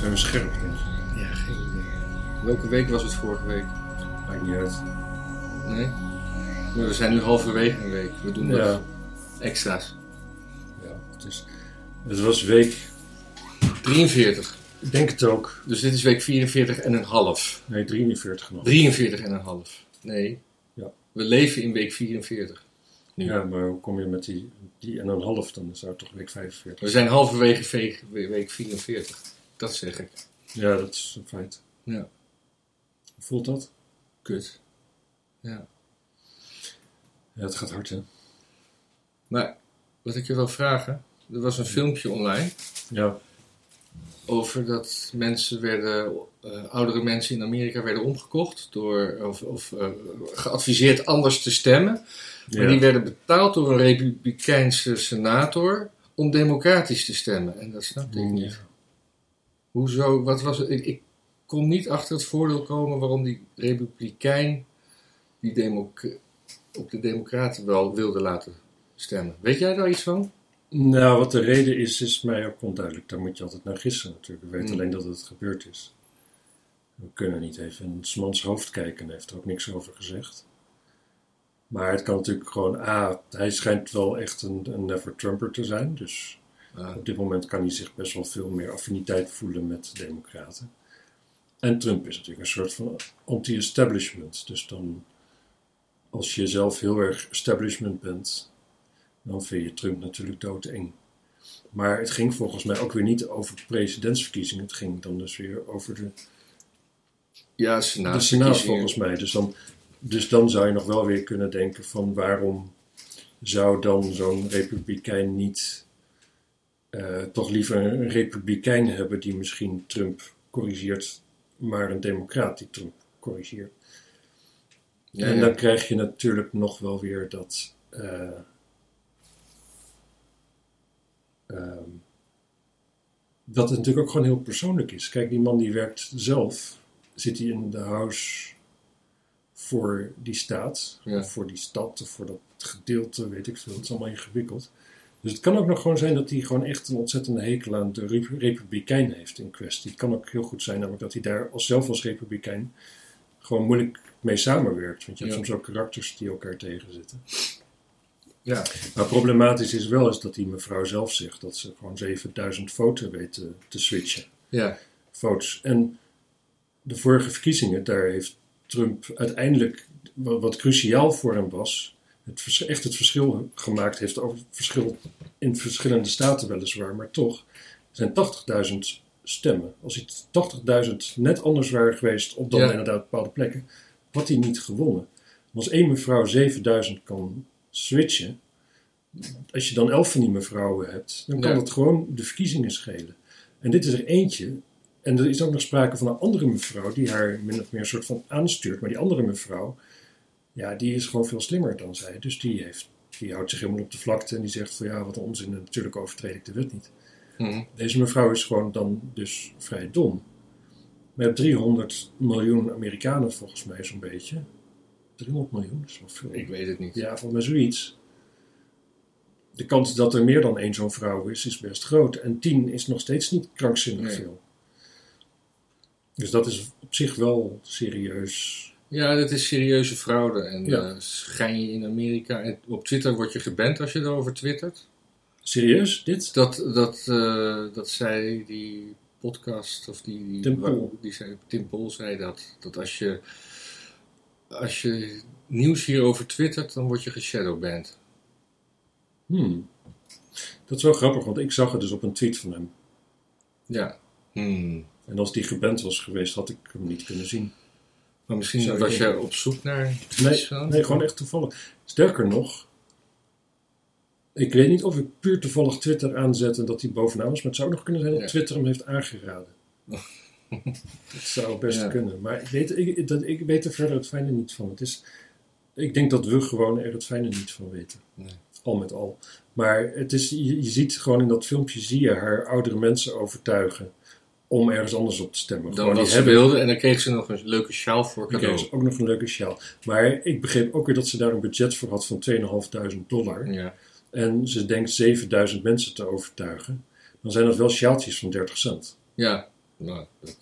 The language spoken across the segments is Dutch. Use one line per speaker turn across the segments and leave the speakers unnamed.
Zijn we scherp, denk je?
Ja, geen idee. Welke week was het vorige week?
Maakt niet uit.
Nee? Maar we zijn nu halverwege een week. We doen
Ja.
extra's.
Ja, het, is, het was week...
43.
Ik denk het ook.
Dus dit is week 44 en een half.
Nee, 43 nog.
43 en een half. Nee.
Ja.
We leven in week 44. Nu.
Ja, maar hoe kom je met die, die en een half? Dan zou het toch week 45.
We zijn halverwege ve- week 44. Dat zeg ik.
Ja, dat is een feit.
Ja.
Hoe voelt dat?
Kut. Ja.
Ja, het gaat hard, hè?
Maar wat ik je wil vragen. Er was een filmpje online.
Ja.
over dat mensen werden, eh, oudere mensen in Amerika werden omgekocht door, of, of eh, geadviseerd anders te stemmen. Maar
ja.
die werden betaald door een republikeinse senator om democratisch te stemmen. En dat snapte ik niet. Hoezo, wat was het? Ik, ik kon niet achter het voordeel komen waarom die republikein die op de democraten wel wilde laten stemmen. Weet jij daar iets van?
Nou, wat de reden is, is mij ook onduidelijk. Daar moet je altijd naar gissen natuurlijk. Ik weet
Hmm.
alleen dat het gebeurd is. We kunnen niet even in het mans hoofd kijken. Hij heeft er ook niks over gezegd. Maar het kan natuurlijk gewoon... A, hij schijnt wel echt een, een never-Trumper te zijn. Dus
Ah,
op dit moment kan hij zich best wel veel meer affiniteit voelen met de democraten. En Trump is natuurlijk een soort van anti-establishment. Dus dan, als je zelf heel erg establishment bent, dan vind je Trump natuurlijk doodeng. Maar het ging volgens mij ook weer niet over presidentsverkiezingen. Het ging dan dus weer over de,
ja,
de
senaat.
Senaat volgens mij. Dus dan, dus dan zou je nog wel weer kunnen denken van waarom zou dan zo'n republikein niet eh, toch liever een republikein hebben die misschien Trump corrigeert, maar een democraat die Trump corrigeert.
Ja,
en
ja.
dan krijg je natuurlijk nog wel weer dat. eh, ehm, dat het natuurlijk ook gewoon heel persoonlijk is. Kijk, die man die werkt zelf, zit hij in de house voor die staat,
Ja.
of voor die stad, of voor dat gedeelte, weet ik veel. Het is allemaal ingewikkeld. Dus het kan ook nog gewoon zijn dat hij gewoon echt een ontzettende hekel aan de Rep- Republikein heeft in kwestie. Het kan ook heel goed zijn namelijk dat hij daar als, zelf als Republikein gewoon moeilijk mee samenwerkt. Want je hebt soms ook karakters die elkaar tegenzitten.
Ja.
Maar problematisch is wel eens dat die mevrouw zelf zegt dat ze gewoon 7000 voten weet te, te switchen.
ja.
Votes. En de vorige verkiezingen, daar heeft Trump uiteindelijk, wat, wat cruciaal voor hem was, het, echt het verschil gemaakt heeft over het verschil in verschillende staten weliswaar, maar toch, er zijn 80.000 stemmen. Als het 80.000 net anders waren geweest op dan
Ja.
inderdaad bepaalde plekken, had hij niet gewonnen. Als één mevrouw 7000 kan switchen, als je dan elf van die mevrouwen hebt, dan kan
Ja.
het gewoon de verkiezingen schelen. En dit is er eentje. En er is ook nog sprake van een andere mevrouw die haar min of meer een soort van aanstuurt. Maar die andere mevrouw, ja, die is gewoon veel slimmer dan zij. Dus die, heeft, die houdt zich helemaal op de vlakte en die zegt van ja, wat onzin. Natuurlijk overtreed ik de wet niet.
Mhm.
Deze mevrouw is gewoon dan dus vrij dom. Hebben 300 miljoen Amerikanen volgens mij zo'n beetje. 300 miljoen, dat is wel veel.
Ik weet het niet.
Ja, volgens mij zoiets. De kans dat er meer dan één zo'n vrouw is, is best groot. En 10 is nog steeds niet krankzinnig
Nee.
veel. Dus dat is op zich wel serieus.
Ja, dat is serieuze fraude. En
Ja.
eh, schijn je in Amerika. En op Twitter word je geband als je erover twittert.
Serieus, dit?
Dat, dat, eh, dat zei die podcast, of die, die,
Tim Pool.
die zei, Tim zei dat. Dat als je, als je nieuws hierover twittert, dan word je geshadowband.
Hmm. Dat is wel grappig, want ik zag het dus op een tweet van hem.
Ja. Hmm.
En als die geband was geweest, had ik hem niet kunnen zien.
Maar misschien was je op zoek naar
Nee, nee, gewoon echt toevallig. Sterker nog, ik weet niet of ik puur toevallig Twitter aanzet en dat hij bovenaan was, maar het zou ook nog kunnen zijn dat
Ja.
Twitter hem heeft aangeraden. dat zou best
Ja.
kunnen, maar ik weet, ik, dat, ik weet er verder het fijne niet van. Het is, ik denk dat we gewoon er het fijne niet van weten.
Nee.
Al met al. Maar het is, je, je ziet gewoon in dat filmpje, zie je haar oudere mensen overtuigen om ergens anders op te stemmen.
Dan wat
die
ze
hebben
wilde. En dan kreeg ze nog een leuke sjaal voor
dan
cadeau.
kreeg ze ook nog een leuke sjaal. Maar ik begreep ook weer dat ze daar een budget voor had van 2.500 dollar.
Ja.
En ze denkt 7000 mensen te overtuigen. Dan zijn dat wel sjaaltjes van 30 cent.
ja. Nou, dat,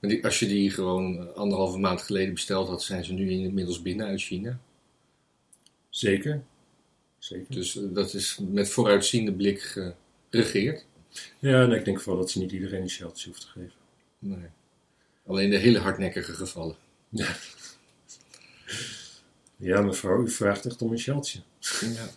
maar die, als je die gewoon eh, anderhalve maand geleden besteld had, zijn ze nu inmiddels binnen uit China.
Zeker. Zeker.
Dus eh, dat is met vooruitziende blik geregeerd.
Ja, en ik denk vooral dat ze niet iedereen een sheltertje hoeft te geven.
Nee. Alleen de hele hardnekkige gevallen.
Ja. Ja, mevrouw, u vraagt echt om een sheltje.
Ja.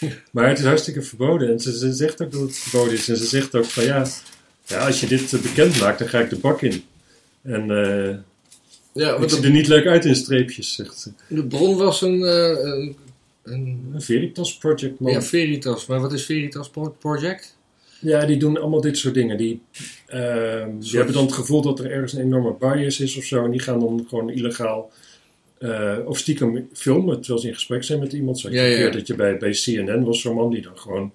Maar het is hartstikke verboden. En ze, ze zegt ook dat het verboden is. En ze zegt ook van ja, ja als je dit eh, bekend maakt, dan ga ik de bak in. En eh
Ja,
ik
want
zie
de,
er niet leuk uit in streepjes, zegt ze.
de bron was een, eh, een, een
Veritas Project, man.
ja, Veritas. Maar wat is Veritas Pro- Project?
die doen allemaal dit soort dingen. Die, ehm, die hebben dan het gevoel dat er ergens een enorme bias is of zo. En die gaan dan gewoon illegaal eh, of stiekem filmen terwijl ze in gesprek zijn met iemand. Zoals
Ja, ja,
keer
ja.
dat je bij, bij CNN was zo'n man die dan gewoon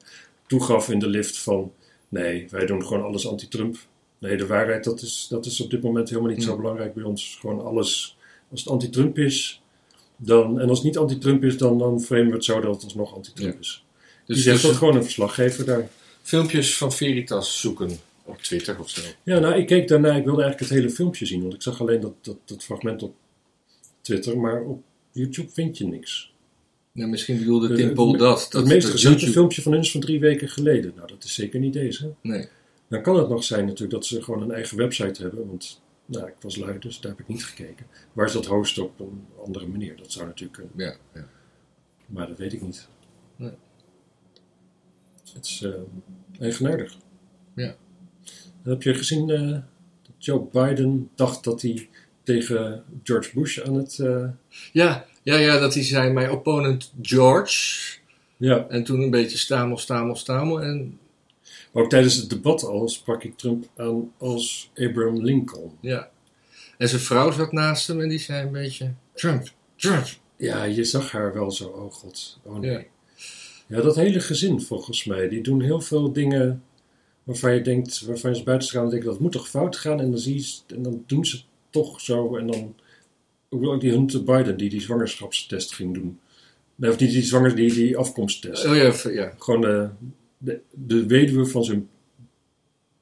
toegaf in de lift van... Nee, wij doen gewoon alles anti-Trump. Nee, de waarheid, dat is, dat is op dit moment helemaal niet zo
Hmm.
belangrijk bij ons. Gewoon alles, als het anti-Trump is... Dan, en als het niet anti-Trump is, dan, dan framen we het zo dat het alsnog anti-Trump
Ja.
is.
Dus,
die zegt
dus
dat gewoon een verslaggever daar.
Filmpjes van Veritas zoeken op Twitter of zo.
Ja, nou, ik keek daarna, ik wilde eigenlijk het hele filmpje zien, want ik zag alleen dat, dat, dat fragment op Twitter, maar op YouTube vind je niks.
Nou, misschien bedoelde
De-
Tim dat. dat
het meest
YouTube-
filmpje van hun is van drie weken geleden. Nou, dat is zeker niet deze.
Nee.
Dan kan het nog zijn natuurlijk dat ze gewoon een eigen website hebben, want nou, ik was lui, dus daar heb ik niet gekeken. Waar ze dat hosten op een andere manier, dat zou natuurlijk kunnen,
Ja, ja.
maar dat weet ik niet.
Nee.
Het is eh eigenaardig.
Ja.
En heb je gezien eh, dat Joe Biden dacht dat hij tegen George Bush aan het... eh,
Ja, ja, ja, dat hij zei, mijn opponent George.
ja,
En toen een beetje stamel, stamel, stamel. En
maar ook tijdens het debat al sprak ik Trump aan als Abraham Lincoln.
ja. En zijn vrouw zat naast hem en die zei een beetje, Trump, Trump.
Ja, je zag haar wel zo, oh god, oh nee.
Ja.
Ja, dat hele gezin volgens mij, die doen heel veel dingen waarvan je denkt, waarvan je als buitenstaander denkt, dat moet toch fout gaan? En dan, zie je, en dan doen ze het toch zo en dan... Ook die Hunter Biden die die zwangerschapstest ging doen. Nee, of die, die, zwanger, die, die afkomsttest.
Oh ja, ja.
Gewoon de, de, de weduwe van zijn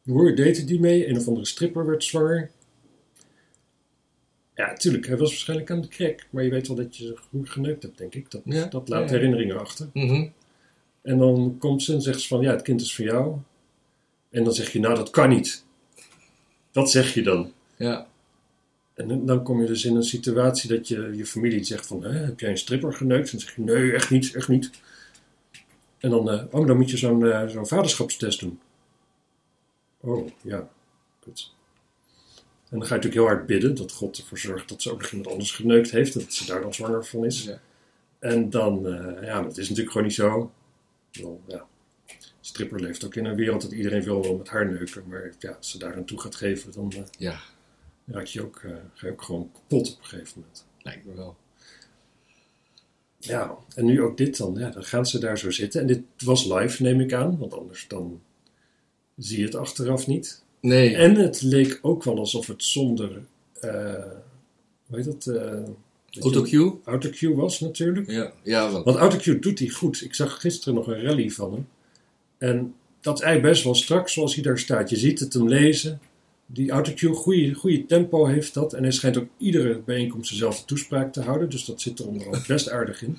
broer deed die mee. Een of andere stripper werd zwanger. Ja, tuurlijk, hij was waarschijnlijk aan de crack. Maar je weet wel dat je ze goed geneukt hebt, denk ik. Dat,
Ja,
dat laat
ja.
herinneringen achter.
Mhm.
En dan komt ze en zegt ze van, ja, het kind is van jou. En dan zeg je, nou, dat kan niet. Dat zeg je dan.
Ja,
En dan- kom je dus in een situatie dat je je familie zegt van, Hè, heb jij een stripper geneukt? En dan zeg je, nee, echt niet, echt niet. En dan, eh, oh, dan moet je zo'n eh, zo'n vaderschapstest doen. Oh, ja, goed. En dan ga je natuurlijk heel hard bidden dat God ervoor zorgt dat ze ook nog iemand anders geneukt heeft. Dat ze daar dan zwanger van is.
Ja.
En dan, eh, ja, dat is natuurlijk gewoon niet zo. Wel, ja. Stripper leeft ook in een wereld dat iedereen wil wel met haar neuken. Maar ja, als ze daar aan toe gaat geven, dan... eh,
ja,
raak je ook, eh, ga je ook gewoon kapot op een gegeven moment.
lijkt me wel.
Ja, en nu ook dit dan. Ja, dan gaan ze daar zo zitten. En dit was live, neem ik aan. Want anders dan zie je het achteraf niet.
Nee,
En het leek ook wel alsof het zonder... eh hoe heet dat? Je-
autocue?
Autocue was natuurlijk.
Ja, ja.
Want autocue doet hij goed. Ik zag gisteren nog een rally van hem. En dat is eigenlijk best wel strak zoals hij daar staat. Je ziet het hem lezen. Die autocue, goede, goede tempo heeft dat. En hij schijnt ook iedere bijeenkomst dezelfde toespraak te houden. Dus dat zit er onderhand best aardig in.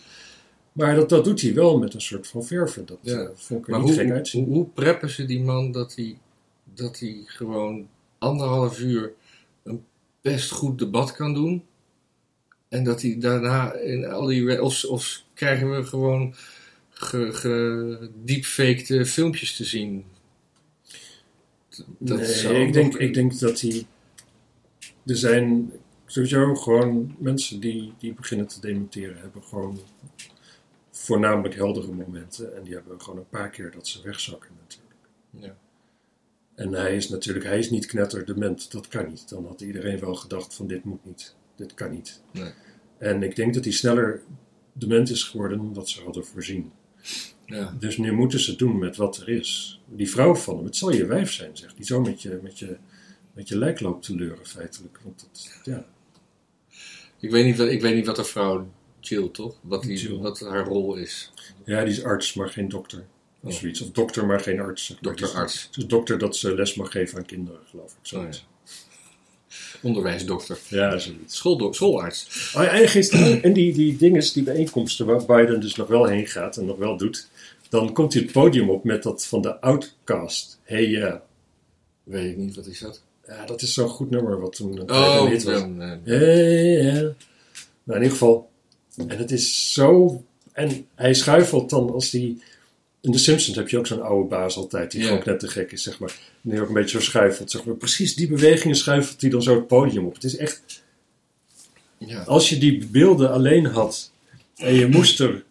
Maar dat, dat doet hij wel met een soort van verven. Dat
Ja.
eh, vond ik er
Maar
niet
hoe,
gek
hoe, hoe preppen ze die man dat hij, dat hij gewoon anderhalf uur een best goed debat kan doen? En dat hij daarna in al die... Of, of krijgen we gewoon ge, ge, deepfaked filmpjes te zien? Dat
nee, ik, denk, ik denk dat hij... Er zijn sowieso gewoon mensen die, die beginnen te dementeren. Hebben gewoon voornamelijk heldere momenten. En die hebben gewoon een paar keer dat ze wegzakken natuurlijk.
Ja.
En hij is natuurlijk, hij is niet knetterdement, dat kan niet. Dan had iedereen wel gedacht van dit moet niet, dit kan niet.
Nee.
En ik denk dat hij sneller dement is geworden dan dat ze hadden voorzien.
Ja.
Dus nu moeten ze het doen met wat er is. Die vrouw van hem, het zal je wijf zijn, zegt die zo met je, met je, met je lijk loopt te leuren feitelijk. Want dat, ja,
Ik, weet niet wat, ik weet niet wat de vrouw Jill, toch? Wat, die,
Jill.
wat haar rol is.
ja, die is arts, maar geen dokter. Of
Oh.
zoiets. Of dokter, maar geen arts. zeg maar.
Dokter,
dat ze les mag geven aan kinderen, geloof ik. Zoiets.
Oh, Onderwijsdokter.
ja. zoiets.
Schooldok- schoolarts.
Oh, ja, en, gisteren, en die, die dinges, die bijeenkomsten waar Biden dus nog wel heen gaat en nog wel doet. Dan komt hij het podium op met dat van de Outcast. Hey ja.
Weet ik niet, wat is dat?
Ja, dat is zo'n goed nummer wat toen een,
Oh,
hit was.
dan, eh,
Hey ja. Nou, in ieder geval. En het is zo... En hij schuifelt dan als die... In The Simpsons heb je ook zo'n oude baas altijd, die gewoon net te gek is, zeg maar. En die ook een beetje zo schuifelt, zeg maar. Precies die bewegingen schuifelt hij dan zo het podium op. Het is echt...
ja.
Als je die beelden alleen had en je moest er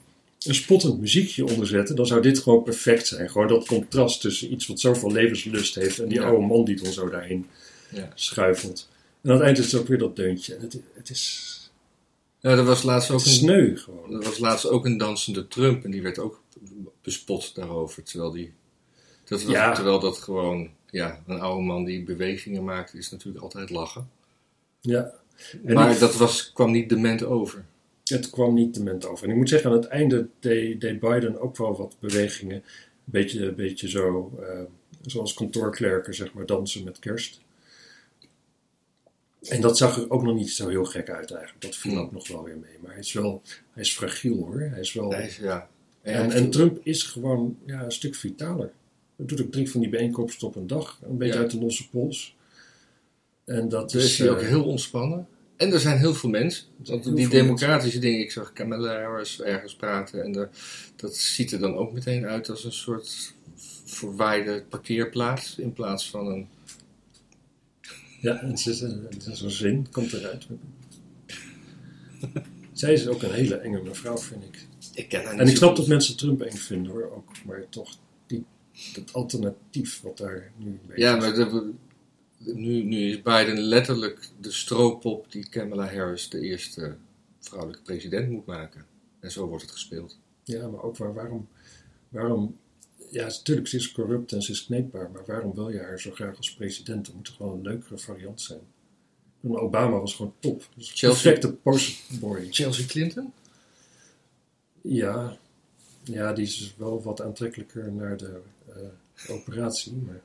een spottend muziekje onder zetten, dan zou dit gewoon perfect zijn. Gewoon dat contrast tussen iets wat zoveel levenslust heeft en die
Ja.
oude man die dan zo daarheen
Ja.
schuifelt. En aan het eind is het ook weer dat deuntje. En het, het is
ja, er was laatst ook een,
sneu gewoon.
er was laatst ook een dansende Trump en die werd ook bespot daarover. Terwijl, die, dat,
Ja.
terwijl dat gewoon, ja, een oude man die bewegingen maakt, is natuurlijk altijd lachen.
Ja. En
maar
ik-
dat was, kwam niet dement over.
het kwam niet dement over. En ik moet zeggen, aan het einde deed, deed Biden ook wel wat bewegingen. Een beetje, een beetje zo, eh, zoals kantoorklerken, zeg maar, dansen met kerst. En dat zag er ook nog niet zo heel gek uit eigenlijk. Dat viel
Hmm.
ook nog wel weer mee. Maar hij is wel, hij is fragiel hoor. Hij is wel...
Hij is, ja.
En, en Trump is gewoon ja, een stuk vitaler. Hij doet ook drie van die bijeenkomsten op een dag. Een beetje
Ja.
uit de losse pols. En dat is...
hij ook
eh,
heel ontspannen. En er zijn heel veel mensen.
Heel
die
veel
democratische dingen, ik zag Kamala Harris ergens praten. En de- dat ziet er dan ook meteen uit als een soort verwaaide parkeerplaats. In plaats van een.
Ja, ze is, een- het is zo'n zin, komt eruit. Zij is ook een hele enge mevrouw, vind ik.
Ik ken
En ik snap dat mensen Trump eng vinden hoor, ook. Maar toch, die, dat alternatief wat daar nu een beetje
Ja, maar nu, nu is Biden letterlijk de stroopop die Kamala Harris de eerste vrouwelijke president moet maken. En zo wordt het gespeeld.
Ja, maar ook waar, waarom, waarom... Ja, natuurlijk, ze is corrupt en ze is kneepbaar. Maar waarom wil je haar zo graag als president? Er moet toch wel een leukere variant zijn. Obama was gewoon top. Dus
Chelsea-
perfecte posterboy.
Chelsea Clinton?
Ja, ja, die is wel wat aantrekkelijker naar de eh, operatie, maar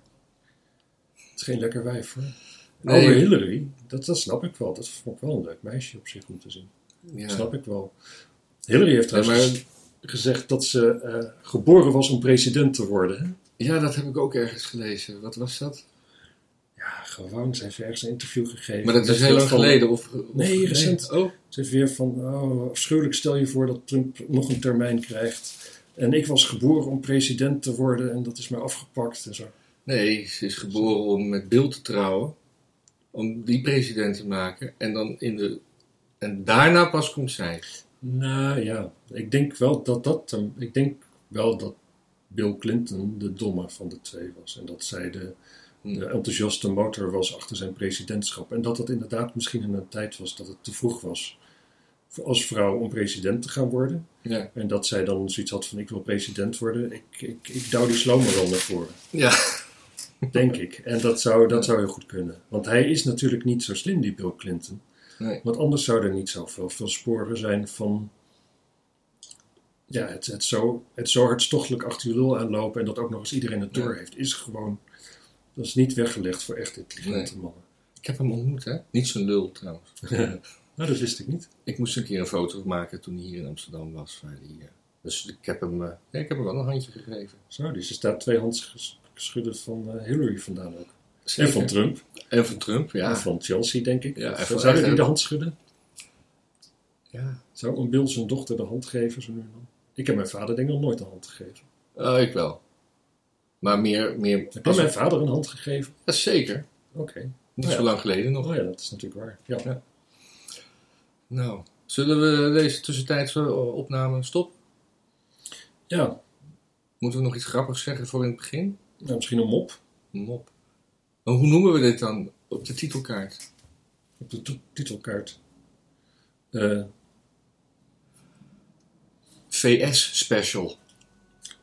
het is geen lekker wijf hoor.
Nee.
Oude Hillary, dat, dat snap ik wel. Dat vond ik wel een leuk meisje op zich om te zien.
Ja.
Dat snap ik wel. Hillary heeft trouwens
maar-
gezegd dat ze eh, geboren was om president te worden. Hè?
ja, dat heb ik ook ergens gelezen. Wat was dat?
Ja, gewoon. Ze heeft ergens een interview gegeven.
Maar dat is heel lang geleden. Of, of-
Nee, recent.
Oh,
Ze heeft weer van, oh, afschuwelijk stel je voor dat Trump nog een termijn krijgt. En ik was geboren om president te worden en dat is mij afgepakt en zo.
nee, ze is geboren om met Bill te trouwen. Om die president te maken. En dan in de. En daarna pas komt zij.
Nou ja, ik denk wel dat dat, ik denk wel dat Bill Clinton de domme van de twee was. En dat zij de, enthousiaste motor was achter zijn presidentschap. En dat het inderdaad misschien in een tijd was dat het te vroeg was als vrouw om president te gaan worden.
Ja.
En dat zij dan zoiets had van ik wil president worden. Ik, ik, ik douw die slomer wel naar voren.
Ja.
Denk ik. En dat zou, dat zou heel goed kunnen. Want hij is natuurlijk niet zo slim, die Bill Clinton.
Nee.
Want anders zou er niet zoveel veel sporen zijn van. Ja, het, het, zo, het zo hartstochtelijk achter je lul aanlopen en dat ook nog eens iedereen het door
Ja.
heeft, is gewoon. Dat is niet weggelegd voor echt intelligente mannen.
Ik heb hem ontmoet, hè? Niet zo'n lul trouwens.
nou, dat wist ik niet.
Ik moest een keer een foto maken toen hij hier in Amsterdam was. Waar hij, eh, dus ik heb, hem, eh, ja, ik heb hem wel een handje gegeven.
Zo, dus er staat twee handschudden van eh, Hillary vandaan ook. En van Trump.
En van Trump, ja.
En van Chelsea, denk ik.
Ja, en van-
Zouden die de hand schudden?
ja.
Zou een Bill zijn dochter de hand geven zo nu en dan? Ik heb mijn vader denk ik nog nooit de hand gegeven.
Oh, ik wel. Maar meer... meer
Heb je mijn vader een hand gegeven?
Ja, zeker.
Oké.
Niet
Ja.
zo lang geleden nog.
Oh ja, dat is natuurlijk waar. Ja.
Ja. Nou, zullen we deze tussentijdse opname stoppen?
ja.
Moeten we nog iets grappigs zeggen voor in het begin?
Nou, misschien een mop
Een mop. Maar hoe noemen we dit dan op de titelkaart?
op de titelkaart. Eh,
VS Special.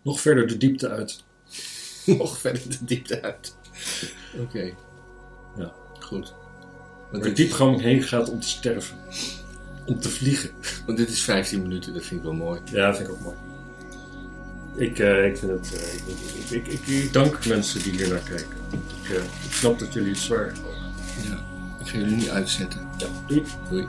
nog verder de diepte uit.
Nog verder de diepte uit. Oké.
Ja.
Goed. Want
de diepgang heen gaat om te sterven. Om te vliegen.
want dit is 15 minuten, dat vind ik wel mooi.
Ja, dat vind ik ook mooi. Ik, eh, ik vind het. eh, ik, ik, ik, dank mensen die hier naar kijken. Ik, eh, ik snap dat jullie het zwaar hebben.
Ja. Ik ga jullie nu uitzetten.
Ja, doei.
Doei.